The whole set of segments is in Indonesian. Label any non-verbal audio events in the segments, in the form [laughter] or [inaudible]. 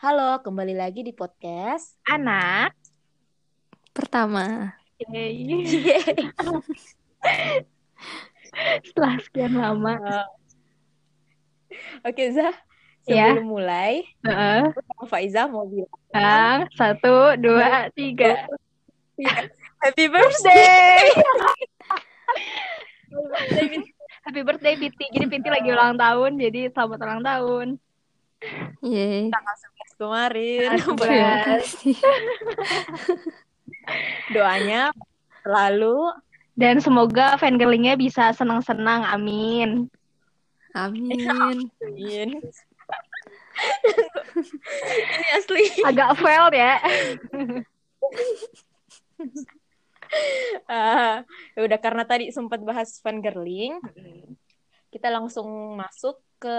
Halo, kembali lagi di podcast anak pertama. Yeay. [laughs] Setelah sekian lama. Uh, Oke, Zah. Ya. Sebelum mulai, Heeh. aku sama Faiza mau bilang Bang, satu, dua, tiga. Happy birthday! Happy birthday Piti. Jadi Piti lagi ulang tahun, jadi selamat ulang tahun. Yeay. Tanggal 11 kemarin. Terima 11. kasih. Doanya selalu Dan semoga fangirlingnya bisa senang-senang, amin. Amin. Amin. [laughs] Ini asli. Agak fail ya. [laughs] Ah, ya udah karena tadi sempat bahas fangirling, kita langsung masuk ke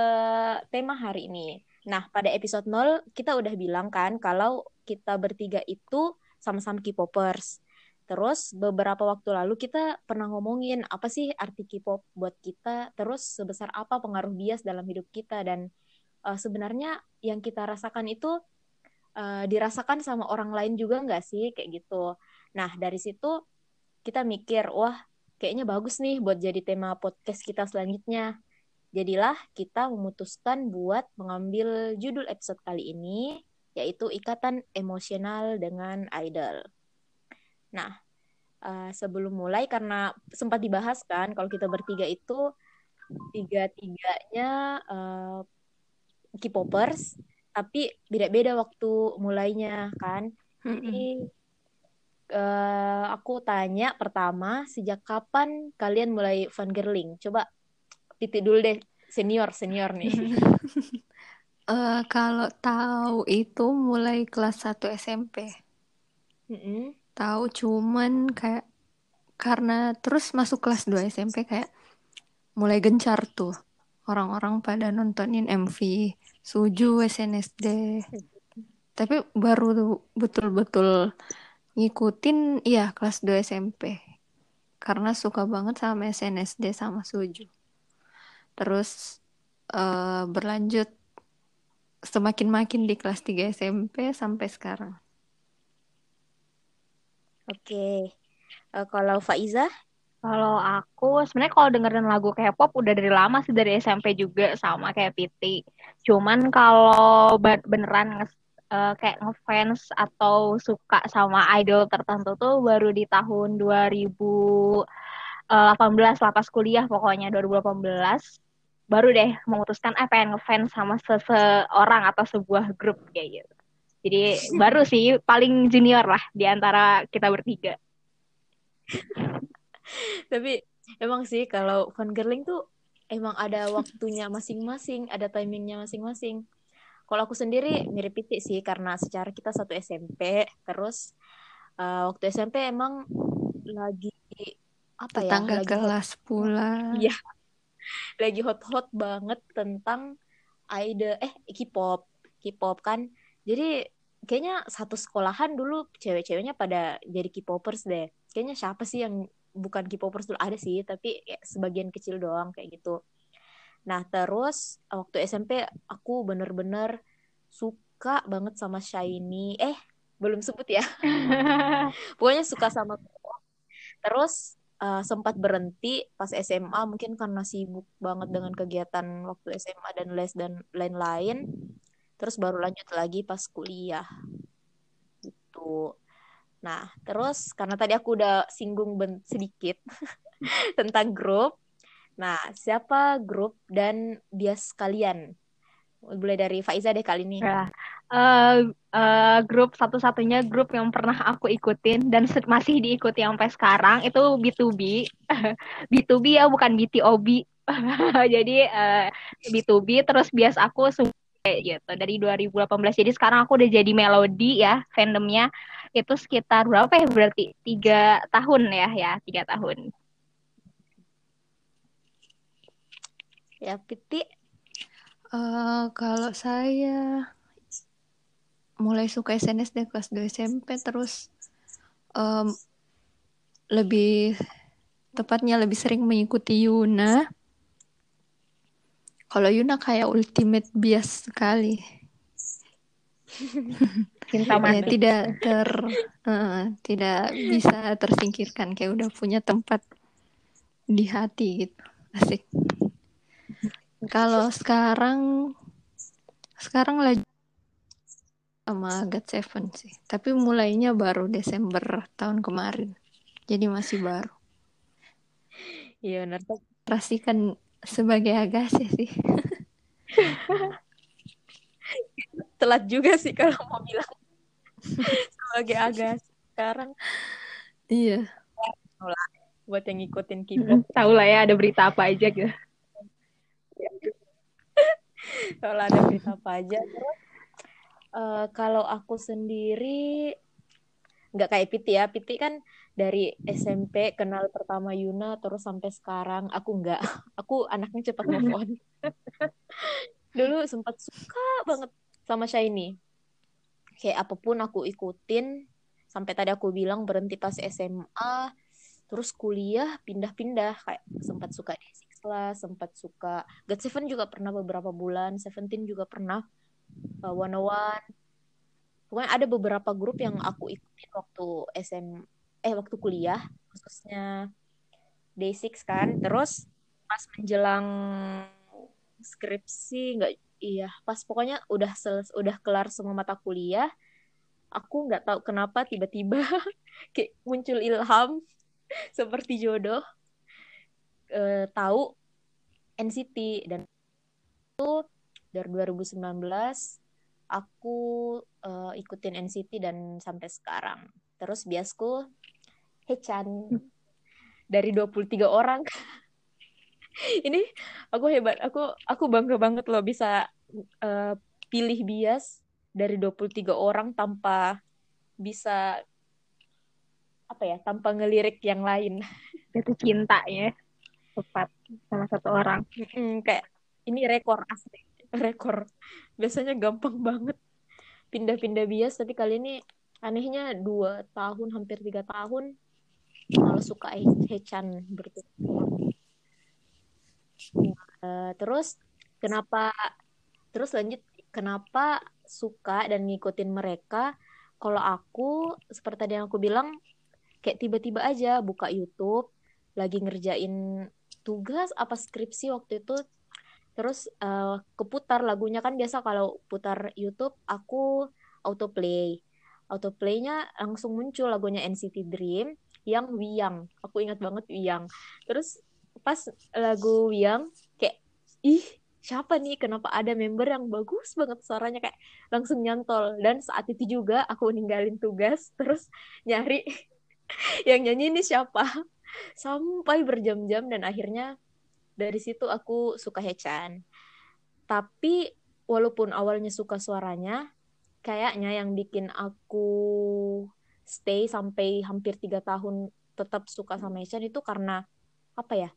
tema hari ini. Nah, pada episode 0 kita udah bilang kan kalau kita bertiga itu sama-sama K-popers. Terus beberapa waktu lalu kita pernah ngomongin apa sih arti K-pop buat kita, terus sebesar apa pengaruh bias dalam hidup kita dan eh, sebenarnya yang kita rasakan itu eh, dirasakan sama orang lain juga nggak sih kayak gitu. Nah, dari situ kita mikir, wah kayaknya bagus nih buat jadi tema podcast kita selanjutnya. Jadilah kita memutuskan buat mengambil judul episode kali ini, yaitu Ikatan Emosional dengan Idol. Nah, eh, sebelum mulai, karena sempat dibahas kan, kalau kita bertiga itu tiga-tiganya eh, K-popers, tapi beda-beda waktu mulainya kan. Jadi eh, aku tanya pertama, sejak kapan kalian mulai fangirling? Coba titik dulu deh, senior senior nih. [laughs] Eh, kalau tahu itu mulai kelas 1 SMP. Mm-mm. Tahu cuman kayak karena terus masuk kelas 2 SMP kayak mulai gencar tuh. Orang-orang pada nontonin MV Suju SNSD. Tapi baru betul-betul ngikutin iya kelas 2 SMP. Karena suka banget sama SNSD sama Suju. Terus eh, berlanjut semakin-makin di kelas 3 SMP sampai sekarang. Oke. Eh, kalau Faiza, Kalau aku sebenarnya kalau dengerin lagu K-pop udah dari lama sih dari SMP juga sama kayak Piti. Cuman kalau beneran eh, kayak ngefans atau suka sama idol tertentu tuh baru di tahun 2018 lah pas kuliah pokoknya 2018 baru deh memutuskan eh pengen ngefans sama seseorang atau sebuah grup kayak gitu. Jadi [laughs] baru sih paling junior lah di antara kita bertiga. tapi emang sih kalau fangirling tuh emang ada waktunya masing-masing, ada timingnya masing-masing. Kalau aku sendiri mirip Pitik sih karena secara kita satu SMP, terus eh, waktu SMP emang lagi apa ya? Tetangga Lagi hot, kelas pula. iya, lagi hot-hot banget tentang idol eh K-pop, K-pop kan. Jadi kayaknya satu sekolahan dulu cewek-ceweknya pada jadi K-popers deh. Kayaknya siapa sih yang bukan K-popers dulu ada sih, tapi kayak sebagian kecil doang kayak gitu. Nah, terus waktu SMP aku bener-bener suka banget sama Shiny. Eh, belum sebut ya. [laughs] Pokoknya suka sama Terus eh, sempat berhenti pas SMA mungkin karena sibuk banget dengan kegiatan waktu SMA dan les dan lain-lain. Terus baru lanjut lagi pas kuliah. Gitu. Nah, terus karena tadi aku udah singgung ben- sedikit [laughs] tentang grup. Nah, siapa grup dan bias kalian? Mulai dari Faiza deh kali ini. Ya, eh, eh, grup satu-satunya grup yang pernah aku ikutin dan masih diikuti sampai sekarang itu B2B. B2B [laughs] ya bukan BTOB. [laughs] Jadi eh, B2B terus bias aku gitu dari 2018. Jadi sekarang aku udah jadi melodi ya fandomnya itu sekitar berapa ya berarti tiga tahun ya ya tiga tahun. Ya, Piti. Eh, kalau saya mulai suka SNSD kelas 2 SMP terus em, lebih tepatnya lebih sering mengikuti Yuna. Kalau Yuna kayak ultimate bias sekali. cinta ya tidak ter eh, tidak bisa tersingkirkan kayak udah punya tempat di hati gitu asik kalau sekarang sekarang lagi sama God Seven sih. Tapi mulainya baru Desember tahun kemarin. Jadi masih baru. Iya benar. pastikan sebagai Agassi sih. [laughs] Telat juga sih kalau mau bilang. [laughs] Sebagai agak sekarang. Iya. Buat yang ngikutin K-pop. tahu lah ya ada berita apa aja gitu Kalau ada berita apa aja. Eh, kalau aku sendiri nggak kayak Piti ya. Piti kan dari SMP kenal pertama Yuna terus sampai sekarang aku nggak. [laughs] Aku anaknya cepat move. [laughs] Dulu sempat suka banget sama Shiny. Kayak apa pun aku ikutin sampai tadi aku bilang berhenti pas SMA terus kuliah pindah-pindah kayak sempat suka D6 lah sempat suka. God Seven juga pernah beberapa bulan Seventeen juga pernah uh, One oh One. Pokoknya ada beberapa grup yang aku ikutin waktu SM eh waktu kuliah khususnya Day6 kan. Terus pas menjelang skripsi nggak iya pas pokoknya udah seles udah kelar semua mata kuliah aku nggak tahu kenapa tiba-tiba [laughs] kayak muncul ilham [laughs] seperti jodoh eh, tahu NCT dan itu dari 2019 aku eh, ikutin NCT dan sampai sekarang. Terus biasku Hechan dari 23 orang. [laughs] Ini aku hebat aku aku bangga banget loh bisa eh, pilih bias dari 23 orang tanpa bisa apa ya tanpa ngelirik yang lain. Jatuh cinta ya tepat sama satu orang. Mm, kayak ini rekor asli [laughs] rekor. Biasanya gampang banget. Pindah-pindah bias tapi kali ini anehnya dua tahun hampir tiga tahun malah suka He- Hechan berturut-turut Eh, terus kenapa terus lanjut kenapa suka dan ngikutin mereka? Kalau aku seperti tadi yang aku bilang kayak tiba-tiba aja buka YouTube lagi ngerjain tugas apa skripsi waktu itu. Terus eh, keputar lagunya. Kan biasa kalau putar YouTube aku autoplay. Autoplaynya langsung muncul lagunya NCT Dream yang Wiyang. Aku ingat banget Wiyang. Terus pas lagu Wiyang kayak ih siapa nih? Kenapa ada member yang bagus banget suaranya? Kayak langsung nyantol. Dan saat itu juga aku ninggalin tugas terus nyari [laughs] yang nyanyi ini siapa sampai berjam-jam dan akhirnya dari situ aku suka Hechan tapi walaupun awalnya suka suaranya kayaknya yang bikin aku stay sampai hampir tiga tahun tetap suka sama Hechan itu karena apa ya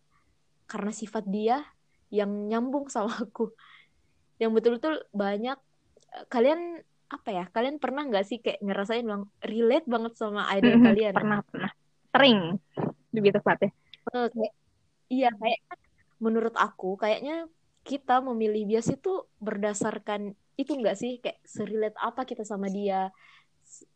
karena sifat dia yang nyambung sama [laughs] aku. Yang betul-betul banyak kalian apa ya kalian pernah nggak sih kayak ngerasain bang relate banget sama idol kalian? pernah pernah. Sering lebih tepatnya Eh, kayak iya kayak kan menurut aku kayaknya kita memilih bias itu berdasarkan itu enggak sih? Kayak serelate apa kita sama dia?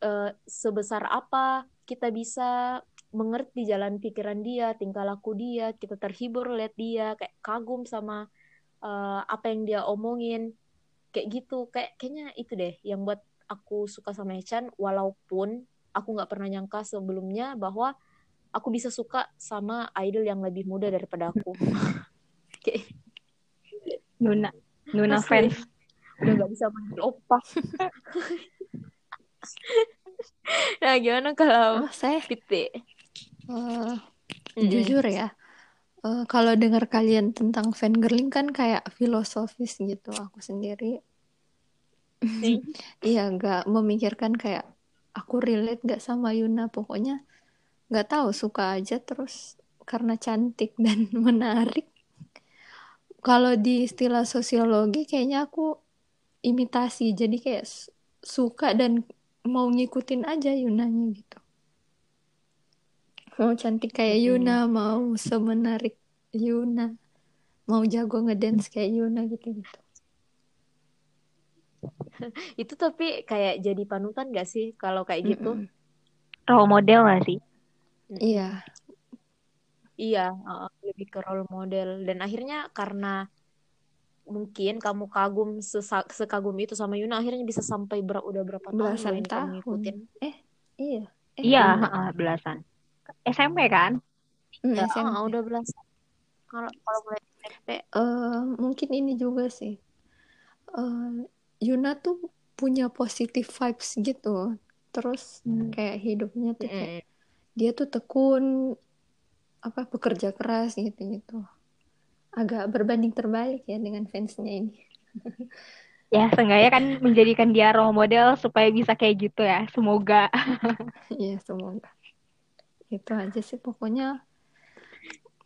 Eh, sebesar apa kita bisa mengerti jalan pikiran dia tingkah laku dia kita terhibur lihat dia kayak kagum sama eh, apa yang dia omongin. Kayak gitu kayak kayaknya itu deh yang buat aku suka sama Echan walaupun aku nggak pernah nyangka sebelumnya bahwa aku bisa suka sama idol yang lebih muda daripada aku. [laughs] Kayak Nuna Nuna Asli. fans. Udah nggak bisa manggil opa. [laughs] Nah gimana kalau Oh, saya Piti eh, Mm-mm. jujur ya eh, kalau dengar kalian tentang fangirling kan kayak filosofis gitu aku sendiri. [laughs] Iya nggak memikirkan kayak aku relate nggak sama Yuna. Pokoknya nggak tahu suka aja terus karena cantik [laughs] dan menarik kalau di istilah sosiologi kayaknya aku imitasi jadi kayak su- suka dan mau ngikutin aja Yunanya gitu mau cantik kayak. Yuna mau semenarik Yuna mau jago ngedance kayak Yuna gitu gitu [laughs] itu tapi kayak jadi panutan gak sih kalau kayak gitu Mm-mm. Role model gak sih? Iya, iya uh, lebih ke role model dan akhirnya karena mungkin kamu kagum sesa- sekagum itu sama Yuna akhirnya bisa sampai ber- udah berapa tahun belasan ini kamu tahun. ngikutin Eh, iya. Eh, Iya, heeh, belasan. SMP kan? Hmm, ya SMP. ah, udah belasan kalau kalau mulai SMP Eh, mungkin ini juga sih. Eh, Yuna tuh punya positive vibes gitu. Terus Hmm. kayak hidupnya tuh kayak Mm-mm. Dia tuh tekun apa bekerja keras gitu gitu. Agak berbanding terbalik ya dengan fansnya ini. [laughs] Ya, seenggaknya kan menjadikan dia role model supaya bisa kayak gitu ya. Semoga. [laughs] Iya, semoga. Itu aja sih pokoknya.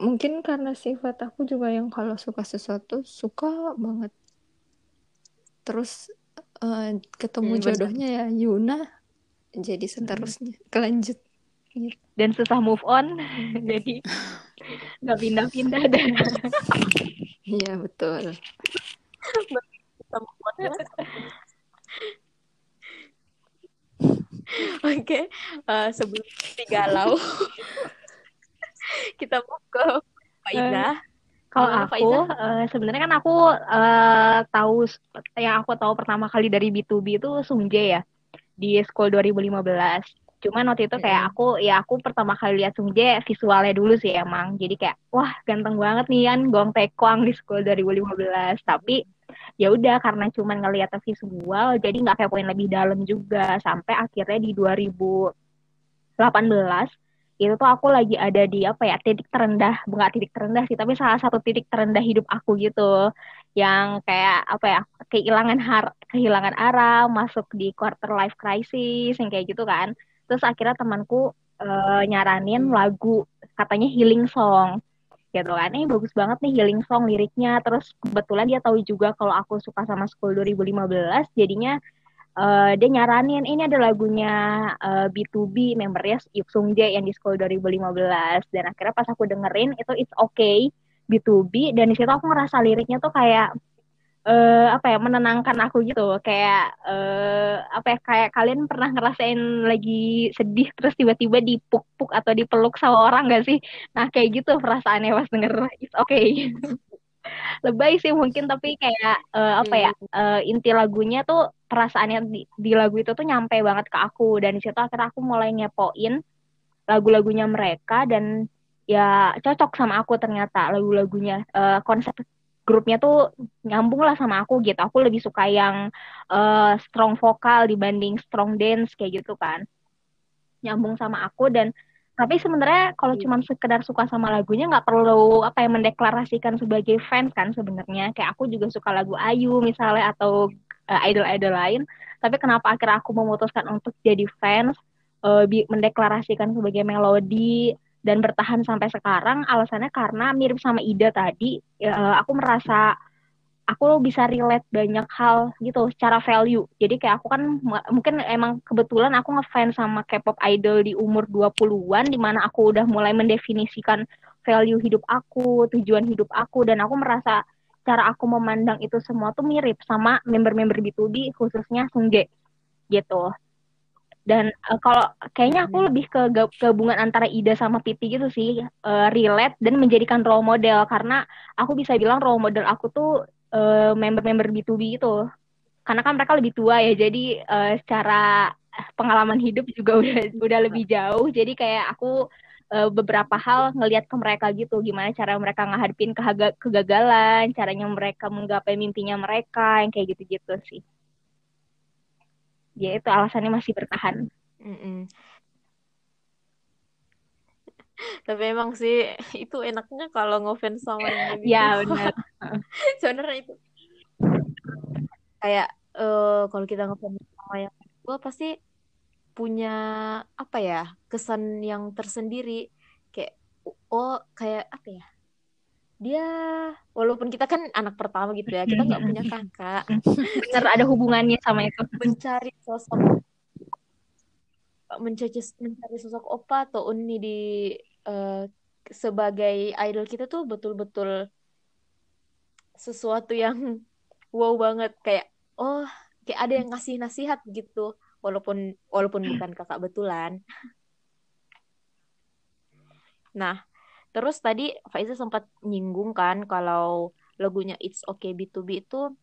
Mungkin karena sifat aku juga yang kalau suka sesuatu suka banget. Terus eh, ketemu Hmm, jodohnya ya Yuna jadi seterusnya kelanjut gitu. Dan susah move on. [laughs] Jadi nggak pindah-pindah dan Iya betul. Sama kuatnya. Oke, eh, sebelum kita galau, kita mau ke Faiza. Kalau Gimana, aku eh, sebenarnya kan aku eh, tahu yang aku tahu pertama kali dari B2B itu Sungjae ya di School 2015. Cuman waktu itu kayak Mm-mm. aku ya aku pertama kali lihat Sungjae visualnya dulu sih emang. Jadi kayak wah ganteng banget nih kan Gong Taekwang di School 2015. Tapi ya udah karena cuman ngeliat visual jadi nggak kepoin lebih dalam juga sampai akhirnya di 2018 itu tuh aku lagi ada di apa ya titik terendah bukan titik terendah sih tapi salah satu titik terendah hidup aku gitu yang kayak apa ya kehilangan har kehilangan arah masuk di quarter life crisis yang kayak gitu kan terus akhirnya temanku eh, nyaranin lagu katanya healing song gitu kan. Eh bagus banget nih healing song liriknya. Terus kebetulan dia tahu juga kalau aku suka sama School 2015 jadinya eh, dia nyaranin ini ada lagunya eh, B2B membernya Yuk Sung Jae yang di School 2015 dan akhirnya pas aku dengerin itu it's okay B2B dan di situ aku ngerasa liriknya tuh kayak eh apa ya menenangkan aku gitu. Kayak eh apa ya kayak kalian pernah ngerasain lagi sedih terus tiba-tiba dipuk-puk atau dipeluk sama orang gak sih? Nah kayak gitu perasaannya pas denger. It's okay. [laughs] Lebay sih mungkin tapi kayak eh, apa ya eh, inti lagunya tuh perasaannya di, di lagu itu tuh nyampe banget ke aku. Dan di situ akhirnya aku mulai ngepoin lagu-lagunya mereka dan ya cocok sama aku ternyata lagu-lagunya. Eh, konsep grupnya tuh nyambung lah sama aku gitu. Aku lebih suka yang eh, strong vokal dibanding strong dance kayak gitu kan. Nyambung sama aku dan tapi sebenarnya kalau cuma sekedar suka sama lagunya nggak perlu apa yang mendeklarasikan sebagai fans kan sebenarnya. Kayak aku juga suka lagu Ayu misalnya atau eh, idol-idol lain. Tapi kenapa akhirnya aku memutuskan untuk jadi fans? Bi- mendeklarasikan sebagai melodi dan bertahan sampai sekarang alasannya karena mirip sama Ida tadi ya, eh, aku merasa aku bisa relate banyak hal gitu secara value. Jadi kayak aku kan mungkin emang kebetulan aku ngefans sama K-pop idol di umur 20-an di mana aku udah mulai mendefinisikan value hidup aku, tujuan hidup aku dan aku merasa cara aku memandang itu semua tuh mirip sama member-member B2B khususnya Sungjae gitu. Dan eh, kalau kayaknya aku lebih ke gab- gabungan antara Ida sama Titi gitu sih, eh, relate dan menjadikan role model karena aku bisa bilang role model aku tuh eh, member-member B2B itu. Karena kan mereka lebih tua ya, jadi eh, secara pengalaman hidup juga [laughs] udah udah lebih jauh. Jadi kayak aku eh, beberapa hal ngelihat ke mereka gitu, gimana cara mereka ngadepin kegagalan, caranya mereka menggapai mimpinya mereka, yang kayak gitu-gitu sih. Ya itu alasannya masih bertahan. Mm-mm. Tapi emang sih itu enaknya kalau ngefans sama yang Ya gitu. benar. [laughs] Sebenarnya itu kayak eh kalau kita ngefans sama yang gue pasti punya apa ya kesan yang tersendiri kayak oh kayak apa ya dia walaupun kita kan anak pertama gitu ya kita nggak punya kakak. Benar ada hubungannya sama itu. mencari sosok mencari mencari sosok opa atau uni di eh, sebagai idol kita tuh betul-betul sesuatu yang wow banget. Kayak oh kayak ada yang ngasih nasihat gitu. Walaupun walaupun bukan kakak betulan. Nah terus tadi Faiza sempat nyinggung kan kalau lagunya It's Okay B2B itu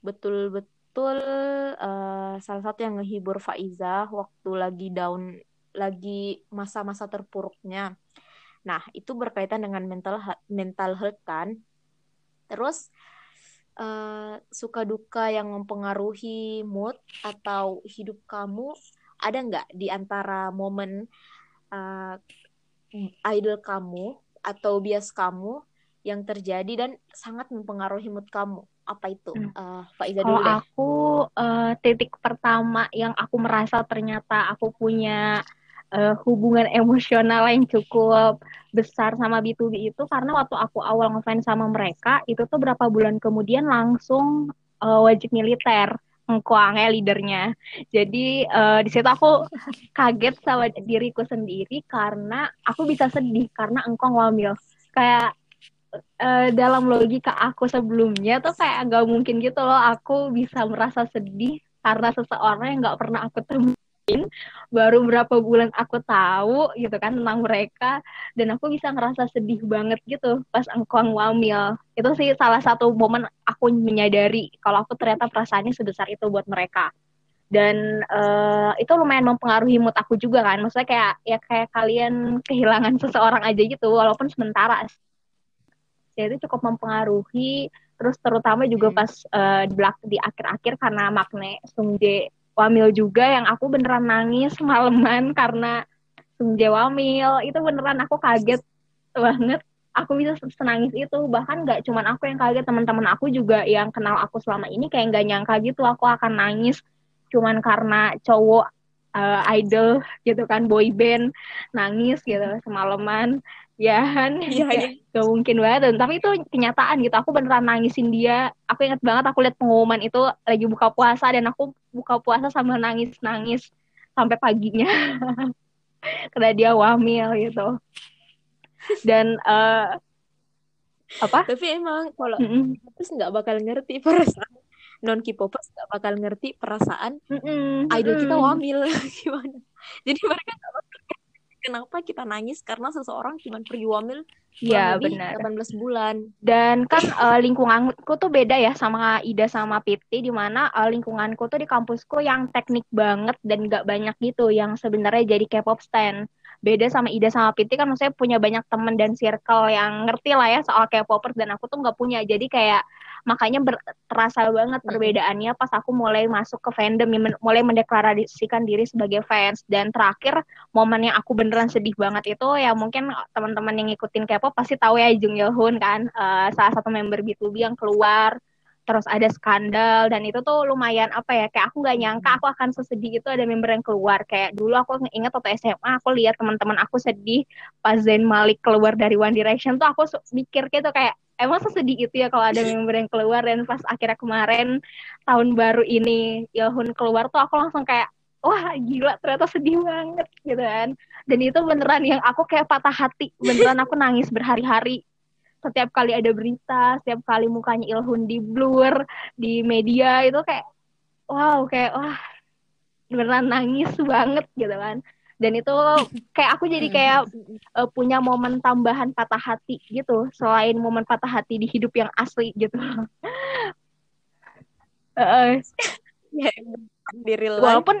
betul-betul uh, salah satu yang ngehibur Faiza waktu lagi down lagi masa-masa terpuruknya. Nah, itu berkaitan dengan mental mental health kan. Terus uh, suka duka yang mempengaruhi mood atau hidup kamu ada nggak di antara momen uh, idol kamu atau bias kamu yang terjadi dan sangat mempengaruhi mood kamu apa itu hmm. uh, Pak Iza dulu deh. aku uh, titik pertama yang aku merasa ternyata aku punya uh, hubungan emosional yang cukup besar sama B2B itu karena waktu aku awal ngefans sama mereka itu tuh berapa bulan kemudian langsung uh, wajib militer engkuangnya leadernya. Jadi uh, di situ aku kaget sama diriku sendiri karena aku bisa sedih karena engkong wamil. Kayak uh, dalam logika aku sebelumnya tuh kayak gak mungkin gitu loh aku bisa merasa sedih karena seseorang yang gak pernah aku temuin baru berapa bulan aku tahu gitu kan tentang mereka dan aku bisa ngerasa sedih banget gitu pas engkong wamil itu sih salah satu momen aku menyadari kalau aku ternyata perasaannya sebesar itu buat mereka. Dan uh, itu lumayan mempengaruhi mood aku juga kan. Maksudnya kayak ya kayak kalian kehilangan [laughs] seseorang aja gitu walaupun sementara ya itu cukup mempengaruhi terus terutama juga pas uh, di belak di akhir-akhir karena Magne Sungje wamil juga yang aku beneran nangis malaman karena Sungjae wamil. Itu beneran aku kaget banget. Aku bisa senangis itu. Bahkan nggak cuman aku yang kaget teman-teman aku juga yang kenal aku selama ini kayak nggak nyangka gitu aku akan nangis cuman karena cowok uh, idol gitu kan boy band nangis gitu semalaman ya [laughs] kan ya, ya. gak mungkin banget. Tapi itu kenyataan gitu. Aku beneran nangisin dia. Aku inget banget aku lihat pengumuman itu lagi buka puasa dan aku buka puasa sambil nangis nangis sampai paginya. [laughs] Karena dia wamil gitu. Dan uh, apa? Tapi emang kalau mm -mm. terus nggak bakal ngerti perasaan. Non K-popers nggak bakal ngerti perasaan mm -mm. idol kita wamil. [laughs] Gimana? Jadi mereka nggak kenapa kita nangis karena seseorang cuma pergi wamil Iya benar. 18 bulan. Dan kan uh, lingkunganku tuh beda ya sama Ida sama Piti di mana uh, lingkunganku tuh di kampusku yang teknik banget dan gak banyak gitu yang sebenarnya jadi K-pop stand. Beda sama Ida sama Piti kan maksudnya punya banyak temen dan circle yang ngerti lah ya soal K-popers dan aku tuh nggak punya. Jadi kayak makanya ber, terasa banget perbedaannya pas aku mulai masuk ke fandom mulai mendeklarasikan diri sebagai fans. Dan terakhir momen yang aku beneran sedih banget itu ya mungkin teman-teman yang ngikutin K-pop pasti tahu ya Jung Hoon kan. Uh, salah satu member B2B yang keluar terus ada skandal dan itu tuh lumayan apa ya kayak aku nggak nyangka aku akan sesedih itu ada member yang keluar. Kayak dulu aku ingat waktu SMA aku lihat teman-teman aku sedih pas Zayn Malik keluar dari One Direction tuh aku mikir gitu kayak emang sesedih itu ya kalau ada member yang keluar dan pas akhirnya kemarin tahun baru ini Yohun keluar tuh aku langsung kayak wah gila ternyata sedih banget gitu kan. Dan itu beneran yang aku kayak patah hati. Beneran aku nangis berhari-hari. Setiap kali ada berita setiap kali mukanya Ilhun di blur di media itu kayak wow kayak wah beneran nangis banget gitu kan dan itu kayak aku jadi kayak uh, punya momen tambahan patah hati gitu. Selain momen patah hati di hidup yang asli gitu. Uh, [laughs] di real life. Walaupun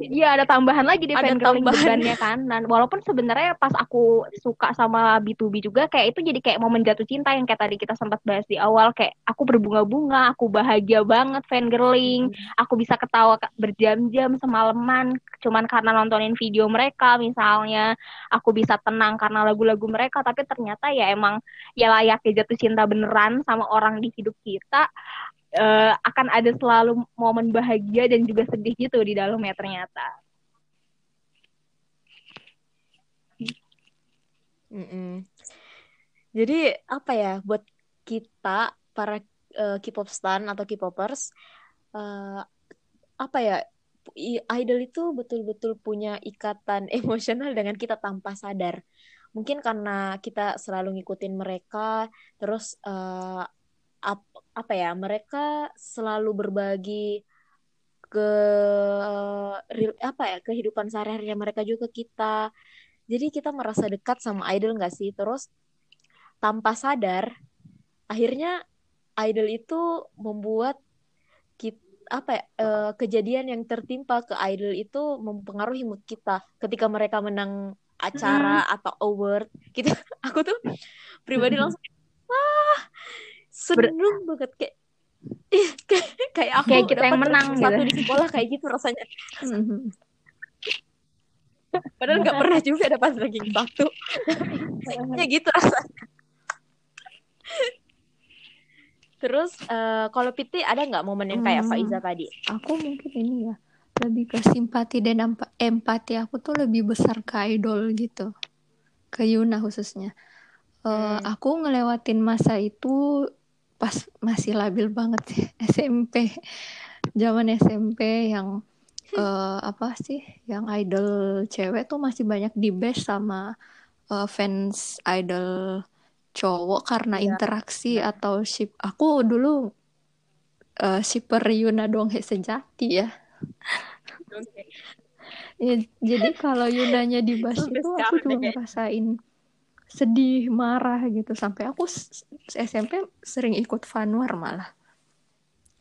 Iya ada tambahan lagi di fangirling bebannya kan. Dan walaupun sebenarnya pas aku suka sama B2B juga kayak itu jadi kayak momen jatuh cinta yang kayak tadi kita sempat bahas di awal kayak aku berbunga-bunga, aku bahagia banget fangirling, hmm. aku bisa ketawa berjam-jam semalaman cuman karena nontonin video mereka misalnya, aku bisa tenang karena lagu-lagu mereka tapi ternyata ya emang ya layaknya jatuh cinta beneran sama orang di hidup kita uh, akan ada selalu momen bahagia dan juga sedih gitu di dalamnya ternyata. Mm -mm. Jadi apa ya buat kita para uh, K-pop stan atau K-popers uh, apa ya idol itu betul-betul punya ikatan [laughs] emosional dengan kita tanpa sadar. Mungkin karena kita selalu ngikutin mereka, terus uh, ap, apa ya mereka selalu berbagi ke real- apa ya kehidupan sehari-harinya mereka juga ke kita. Jadi kita merasa dekat sama idol nggak sih? Terus tanpa sadar akhirnya idol itu membuat kita apa ya eh, kejadian yang tertimpa ke idol itu mempengaruhi mood kita. Ketika mereka menang acara atau award gitu [laughs] aku tuh pribadi langsung wah seneng banget. Kayak kayak kayak aku Kayak kita yang menang satu gitu. di sekolah kayak gitu rasanya Mhm. padahal nggak pernah juga dapat ranking satu [laughs] ya gitu rasanya terus eh, kalau Piti ada nggak momen yang kayak Hmm. Faiza tadi Aku mungkin ini ya lebih ke simpati dan empa- empati aku tuh lebih besar ke idol gitu ke Yuna khususnya Eh, Hmm. aku ngelewatin masa itu pas masih labil banget sih [laughs] SMP zaman SMP yang eh, apa sih yang idol cewek tuh masih banyak di bash sama eh, fans idol cowok karena Iya, interaksi atau ship. Aku dulu eh shipper Yuna Donghae sejati ya. Ya, jadi kalau Yunanya dibahas Sampai itu aku deh. ngerasain sedih, marah gitu. Sampai aku SMP sering ikut fanwar malah.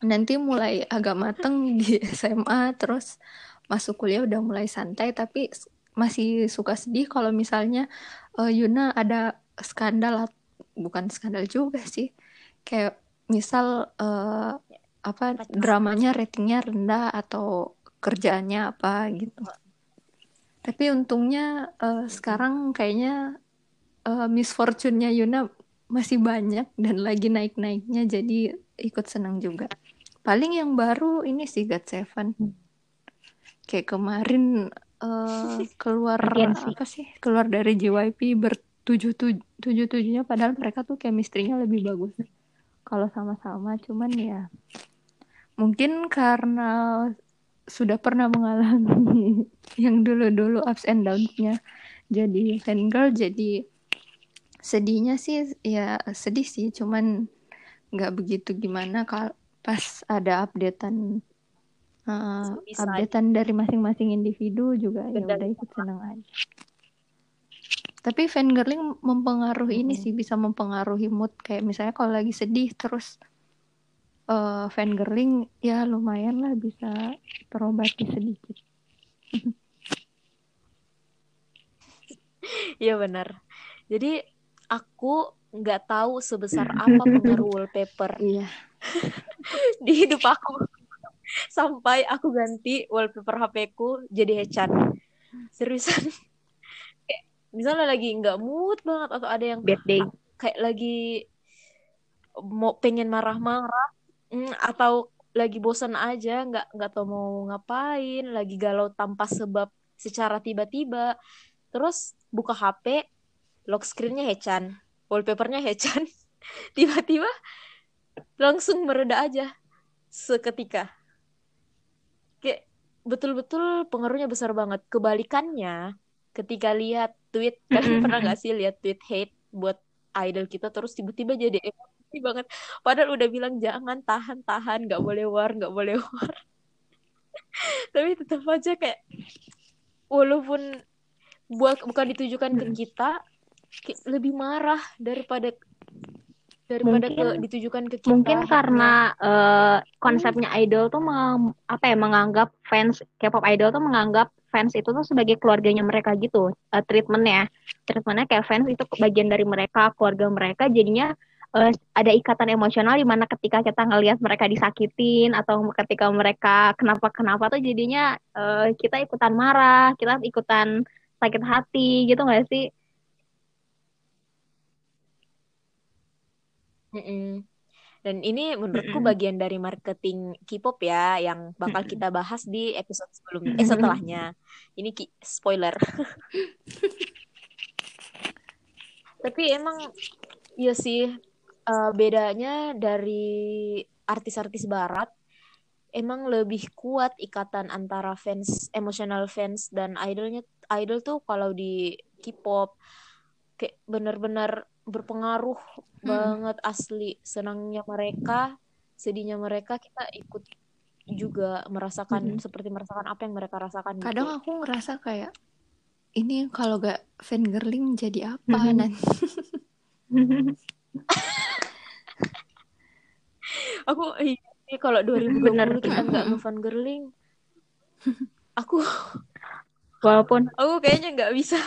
Nanti mulai agak mateng [laughs] di SMA, terus masuk kuliah udah mulai santai, tapi masih suka sedih kalau misalnya eh, Yuna ada skandal, bukan skandal juga sih. Kayak misal eh, apa dramanya ratingnya rendah atau kerjaannya apa gitu. Tapi untungnya eh, sekarang kayaknya eh, misfortune-nya Yuna masih banyak dan lagi naik-naiknya jadi ikut senang juga. Paling yang baru ini sih God Seven. Kayak kemarin eh, [laughs] keluar apa sih? Keluar dari JYP bertujuh tujuh tujuh tujuhnya padahal mereka tuh chemistry-nya lebih bagus kalau sama-sama. Cuman ya mungkin karena sudah pernah mengalami [laughs] yang dulu-dulu ups and downs-nya jadi fangirl jadi sedihnya sih ya sedih sih cuman nggak begitu gimana kalau pas ada updatean uh, Bisa updatean dari masing-masing individu juga ya udah ikut seneng aja. Tapi fangirling mempengaruhi ini Mm-mm. sih bisa mempengaruhi mood. Kayak misalnya kalau lagi sedih terus uh, fangirling ya lumayan lah bisa terobati sedikit. [laughs] Iya benar. Jadi aku nggak tahu sebesar apa pengaruh wallpaper [laughs] iya di hidup aku sampai aku ganti wallpaper HP-ku jadi Hechan. Seriusan. Kayak misalnya lagi nggak mood banget atau ada yang Bad day. kayak lagi mau pengen marah-marah mm, atau lagi bosan aja nggak nggak tahu mau ngapain lagi galau tanpa sebab secara tiba-tiba terus buka HP lock screen-nya Hechan. Wallpapernya Hechan. [laughs] Tiba-tiba langsung mereda aja seketika. Kayak betul-betul pengaruhnya besar banget. Kebalikannya ketika lihat tweet kalian pernah nggak sih lihat tweet hate buat idol kita terus tiba-tiba jadi emosi banget. Padahal udah bilang jangan tahan tahan nggak boleh war nggak boleh [laughs] war. Tapi tetap aja kayak walaupun buat bukan ditujukan ke kita lebih marah daripada daripada ke Mungkin- ditujukan ke kita Mungkin hate-nya. karena eh, konsepnya idol tuh meng- apa ya menganggap fans K-pop idol tuh menganggap fans itu tuh sebagai keluarganya mereka gitu eh, treatmentnya. Treatmentnya kayak fans itu bagian dari mereka keluarga mereka. Jadinya eh, ada ikatan emosional di mana ketika kita ngelihat mereka disakitin atau ketika mereka kenapa kenapa tuh jadinya eh, kita ikutan marah kita ikutan sakit hati gitu nggak sih Mm-mm. Dan ini menurutku bagian dari marketing K-pop ya, yang bakal kita bahas di episode sebelumnya, eh setelahnya. Ini ki- spoiler. [laughs] Tapi emang ya sih eh, bedanya dari artis-artis barat emang lebih kuat ikatan antara fans, emosional fans dan idolnya. Idol tuh kalau di K-pop kayak benar-benar berpengaruh Hmm. banget asli senangnya mereka sedihnya mereka kita ikut juga merasakan Mhm. seperti merasakan apa yang mereka rasakan gitu. Kadang aku ngerasa kayak ini kalau gak fangirling jadi apa Mhm. nanti? [laughs] aku iya, kalau 2020 Bener. kita nggak ngefangirling aku walaupun aku kayaknya nggak bisa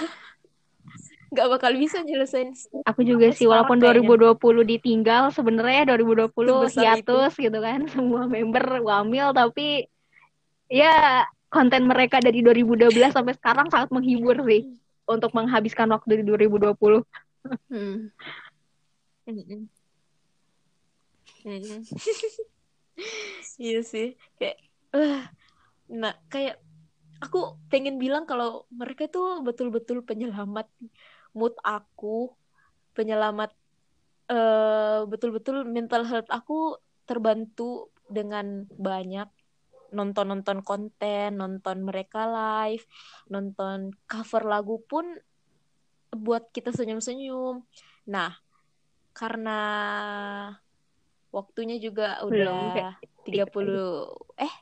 nggak bakal bisa nyelesain aku juga sih walaupun kayaknya. 2020 ditinggal sebenarnya 2020 Sebesar hiatus gitu kan [laughs] semua member wamil tapi ya konten mereka dari 2012 sampai sekarang sangat menghibur sih untuk menghabiskan waktu di 2020 Hmm. [laughs] Iya sih kayak nah kayak aku pengen bilang kalau mereka tuh betul-betul penyelamat mood aku penyelamat eh betul-betul mental health aku terbantu dengan banyak nonton-nonton konten, nonton mereka live, nonton cover lagu pun buat kita senyum-senyum. Nah, karena waktunya juga Belum, udah 30 eh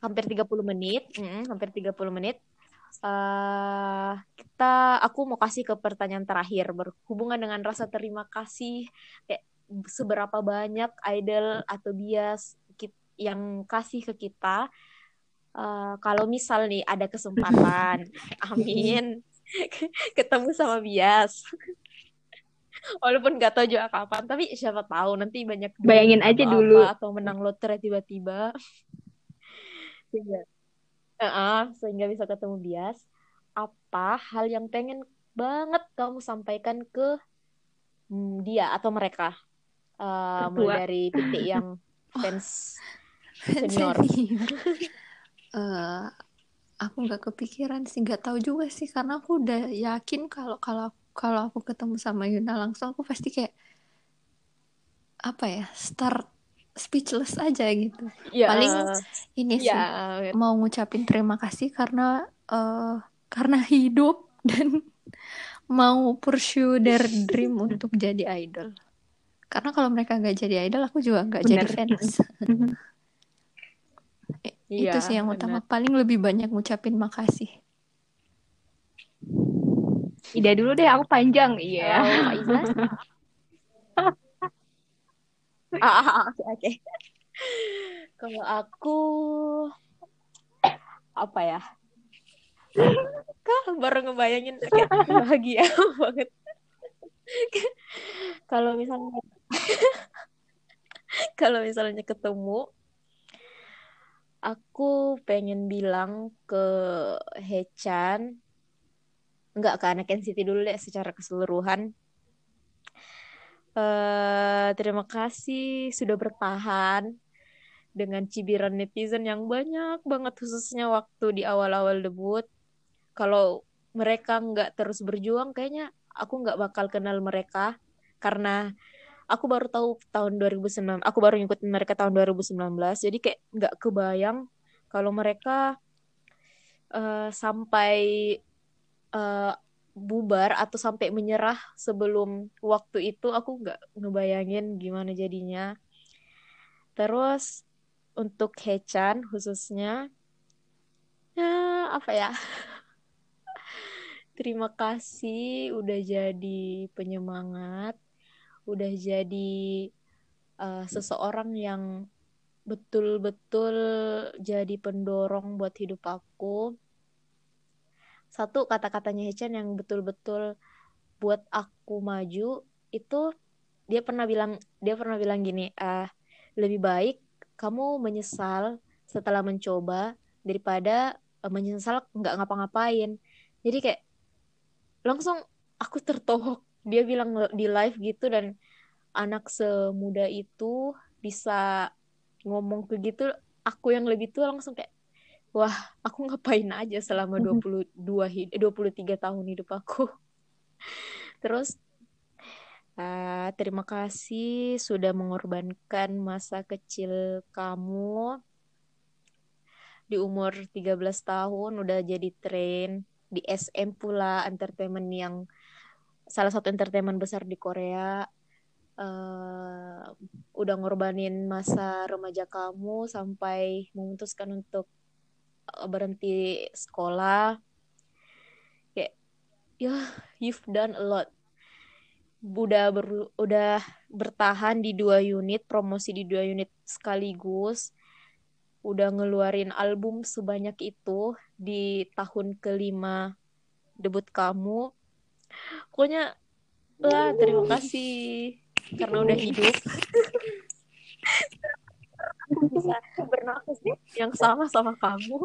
hampir 30 menit, Mm, hampir 30 menit. Eh kita aku mau kasih ke pertanyaan terakhir. Berhubungan dengan rasa terima kasih kayak seberapa banyak idol atau bias yang kasih ke kita. Eh, kalau misal nih ada kesempatan [laughs] amin [laughs] ketemu sama bias. [laughs] Walaupun nggak tahu juga kapan tapi siapa tahu nanti banyak Bayangin aja dulu. apa, atau menang lotre tiba-tiba sehingga Eh, sehingga bisa ketemu bias apa hal yang pengen banget kamu sampaikan ke hmm, dia atau mereka Eh, mulai dari titik [laughs] yang fans Senior. Senior. Eh, aku nggak kepikiran sih, nggak tahu juga sih karena aku udah yakin kalau kalau kalau aku ketemu sama Yuna langsung aku pasti kayak apa ya start speechless aja gitu. ya Paling ini sih ya mau ngucapin terima kasih karena eh, karena hidup dan [laughs] mau pursue their dream [laughs] untuk jadi idol. Karena kalau mereka nggak jadi idol, aku juga nggak jadi Bener. fans. Iya, [laughs] Itu sih yang utama. benar. Paling lebih banyak ngucapin makasih. Ida dulu deh aku panjang iya Kak Izas? Ah, ah, ah, oke, oke. [laughs] Kalau aku apa ya? Kah baru ngebayangin kayak bahagia [laughs] banget. Kalau misalnya [laughs] kalau misalnya ketemu aku pengen bilang ke Hechan nggak ke anak NCT dulu deh secara keseluruhan eh terima kasih sudah bertahan dengan cibiran netizen yang banyak banget khususnya waktu di awal-awal debut. Kalau mereka nggak terus berjuang kayaknya aku nggak bakal kenal mereka. Karena aku baru tahu tahun 2019 aku baru ngikutin mereka tahun 2019 jadi kayak nggak kebayang kalau mereka eh, sampai eh, bubar atau sampai menyerah sebelum waktu itu aku nggak ngebayangin gimana jadinya. Terus untuk Hechan khususnya ya apa ya? [laughs] Terima kasih udah jadi penyemangat udah jadi uh, seseorang yang betul-betul jadi pendorong buat hidup aku satu kata-katanya Hechan yang betul-betul buat aku maju itu dia pernah bilang dia pernah bilang gini ah lebih baik kamu menyesal setelah mencoba daripada eh, menyesal nggak ngapa-ngapain. Jadi kayak langsung aku tertohok. Dia bilang di live gitu dan anak semuda itu bisa ngomong begitu aku yang lebih tua langsung kayak wah aku ngapain aja selama 22 hid 23 tahun hidup aku. [laughs] Terus uh, terima kasih sudah mengorbankan masa kecil kamu. Di umur 13 tahun udah jadi train di SM pula entertainment yang salah satu entertainment besar di Korea. Uh, udah ngorbanin masa remaja kamu sampai memutuskan untuk berhenti sekolah. Kayak ya you've done a lot. Udah ber, udah bertahan di dua unit promosi di dua unit sekaligus. Udah ngeluarin album sebanyak itu di tahun kelima debut kamu. Pokoknya lah terima kasih karena udah hidup [laughs] bisa bernafas yang sama sama kamu.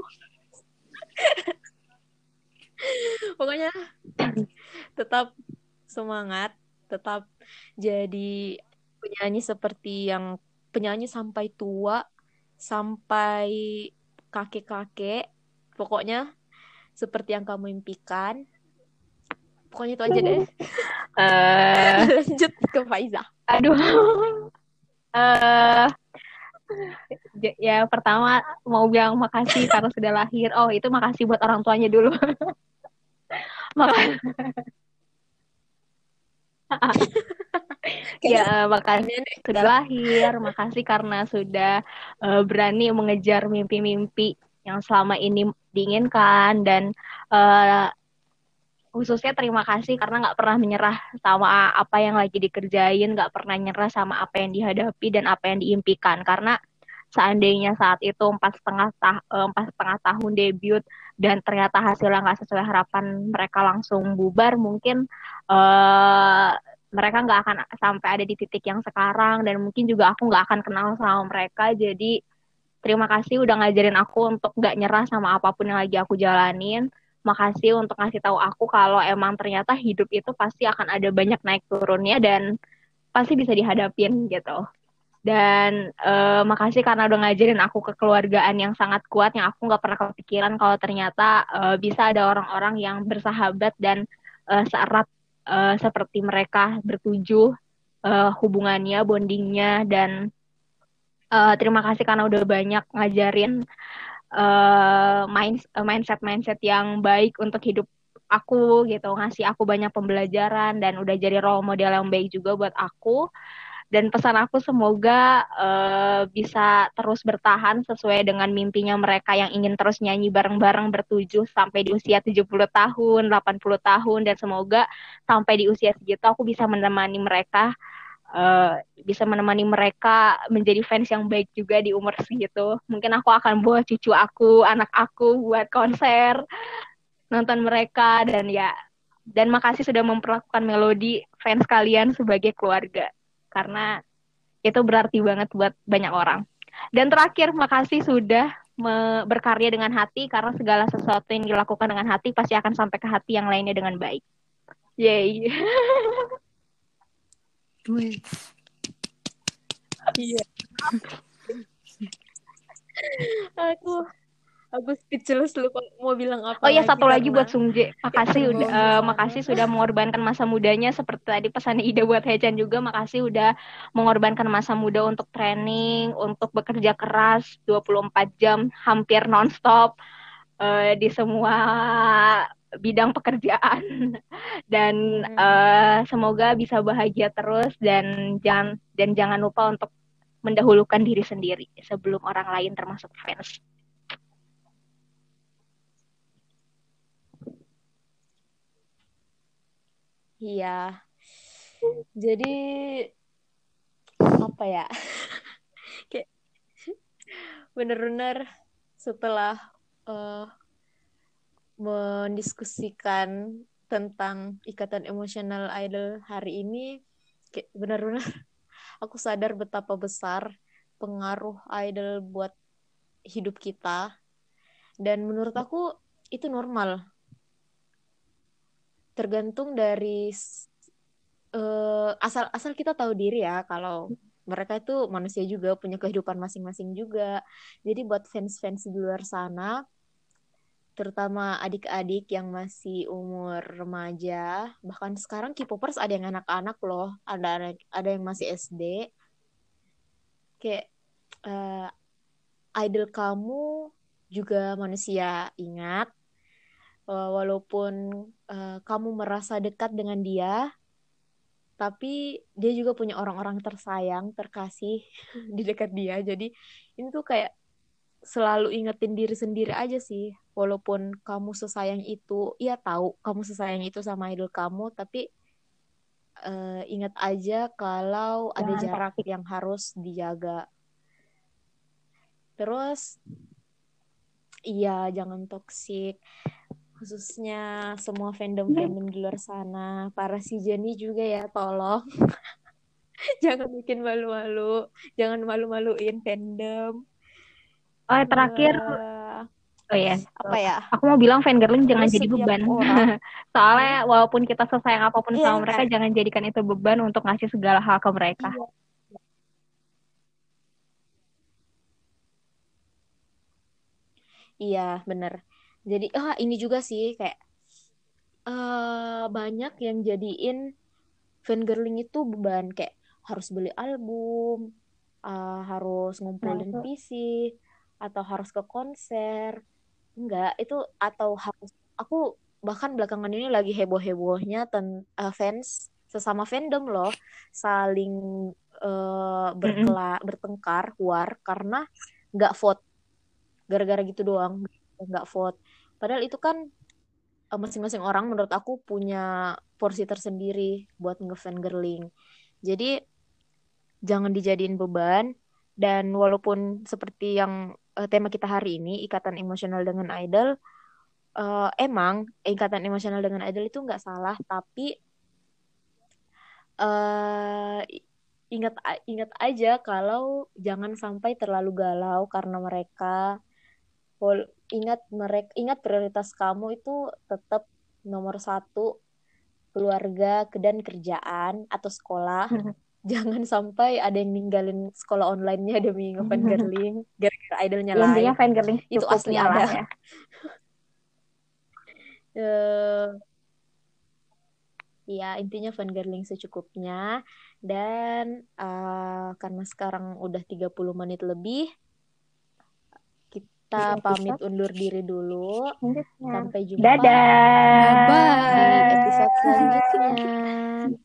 Pokoknya tetap semangat tetap jadi penyanyi seperti yang penyanyi sampai tua sampai kakek-kakek. Pokoknya seperti yang kamu impikan. Pokoknya itu aja deh. Uh, [laughs] lanjut ke Faiza. aduh. Uh, ya pertama mau bilang makasih karena sudah lahir. Oh itu makasih buat orang tuanya dulu. [laughs] Makasih [laughs] ya makasih sudah lahir. Makasih karena sudah uh, berani mengejar mimpi-mimpi yang selama ini diinginkan dan uh, khususnya terima kasih karena nggak pernah menyerah sama apa yang lagi dikerjain nggak pernah nyerah sama apa yang dihadapi dan apa yang diimpikan. Karena seandainya saat itu empat setengah eh, empat setengah tahun debut dan ternyata hasilnya nggak sesuai harapan mereka langsung bubar mungkin uh, mereka nggak akan sampai ada di titik yang sekarang dan mungkin juga aku nggak akan kenal sama mereka. Jadi terima kasih udah ngajarin aku untuk nggak nyerah sama apa pun yang lagi aku jalanin makasih untuk ngasih tahu aku kalau emang ternyata hidup itu pasti akan ada banyak naik turunnya dan pasti bisa dihadapin gitu. Dan uh, makasih karena udah ngajarin aku kekeluargaan yang sangat kuat yang aku nggak pernah kepikiran kalau ternyata uh, bisa ada orang-orang yang bersahabat dan uh, seerat uh, seperti mereka bertujuh uh, hubungannya, bondingnya dan uh, terima kasih karena udah banyak ngajarin uh, mind mindset mindset yang baik untuk hidup aku gitu. Ngasih aku banyak pembelajaran dan udah jadi role model yang baik juga buat aku. Dan pesan aku semoga uh, bisa terus bertahan sesuai dengan mimpinya mereka yang ingin terus nyanyi bareng-bareng bertujuh sampai di usia 70 tahun, 80 tahun. Dan semoga sampai di usia segitu aku bisa menemani mereka uh, bisa menemani mereka menjadi fans yang baik juga di umur segitu. Mungkin aku akan bawa cucu aku, anak aku buat konser, nonton mereka dan ya dan makasih sudah memperlakukan melodi fans kalian sebagai keluarga karena itu berarti banget buat banyak orang. Dan terakhir, makasih sudah berkarya dengan hati karena segala sesuatu yang dilakukan dengan hati pasti akan sampai ke hati yang lainnya dengan baik. Yay. [laughs] Iya. Aku Aku speechless lu mau bilang apa? Oh iya satu lagi karena... buat Sungje. Makasih udah uh, makasih sudah mengorbankan masa mudanya seperti tadi pesan Ida buat Hechan juga. Makasih udah mengorbankan masa muda untuk training, untuk bekerja keras 24 jam hampir nonstop uh, di semua bidang pekerjaan [laughs] dan hmm. uh, semoga bisa bahagia terus dan jangan dan jangan lupa untuk mendahulukan diri sendiri sebelum orang lain termasuk fans. Iya. Jadi apa ya? [laughs] Kayak bener-bener setelah uh, mendiskusikan tentang ikatan emosional idol hari ini, kayak bener-bener [laughs] aku sadar betapa besar pengaruh idol buat hidup kita. Dan menurut aku itu normal tergantung dari uh, asal asal kita tahu diri ya kalau mereka itu manusia juga punya kehidupan masing-masing juga. Jadi buat fans-fans di luar sana terutama adik-adik yang masih umur remaja, bahkan sekarang K-popers ada yang anak-anak loh, ada ada yang masih SD. Kayak uh, idol kamu juga manusia, ingat uh, walaupun uh, kamu merasa dekat dengan dia tapi dia juga punya orang-orang tersayang terkasih [laughs] di dekat dia jadi ini tuh kayak selalu ingetin diri sendiri aja sih. Walaupun kamu sesayang itu ya tahu kamu sesayang itu sama idol kamu tapi uh, ingat aja kalau ada jarak yang harus dijaga. Terus iya jangan toksik khususnya semua fandom-fandom di luar sana. Para si Jenny juga ya tolong. [laughs] Jangan bikin malu-malu. Jangan malu-maluin fandom oh terakhir. Uh, oh ya apa ya? Aku mau bilang fangirling jangan jadi beban. [laughs] soalnya walaupun kita sesayang apa pun iya, sama mereka kan? jangan jadikan itu beban untuk ngasih segala hal ke mereka. Iya. Iya, bener. Jadi ah ini juga sih kayak uh, banyak yang jadiin fangirling itu beban. Kayak harus beli album uh, harus ngumpulin nah, fisik atau harus ke konser. Enggak itu atau harus aku bahkan belakangan ini lagi heboh-hebohnya ten uh, fans sesama fandom loh saling uh, berkela bertengkar war karena nggak vote. Gara-gara gitu doang nggak vote. Padahal itu kan eh, masing-masing orang menurut aku punya porsi tersendiri buat ngefan girling. Jadi jangan dijadiin beban dan walaupun seperti yang uh, tema kita hari ini ikatan emosional dengan idol uh, emang ikatan emosional dengan idol itu nggak salah tapi uh, ingat ingat aja kalau jangan sampai terlalu galau karena mereka ingat mereka ingat prioritas kamu itu tetap nomor satu keluarga dan kerjaan atau sekolah [laughs] jangan sampai ada yang ninggalin sekolah online-nya demi ngefan girling [laughs] gara-gara idolnya lain [laughs] intinya fan girling itu asli ada ya. uh, ya intinya fan girling secukupnya dan uh, karena sekarang udah 30 menit lebih kita iya, pamit undur diri dulu. Sampai jumpa Dadah. Bye. di episode selanjutnya.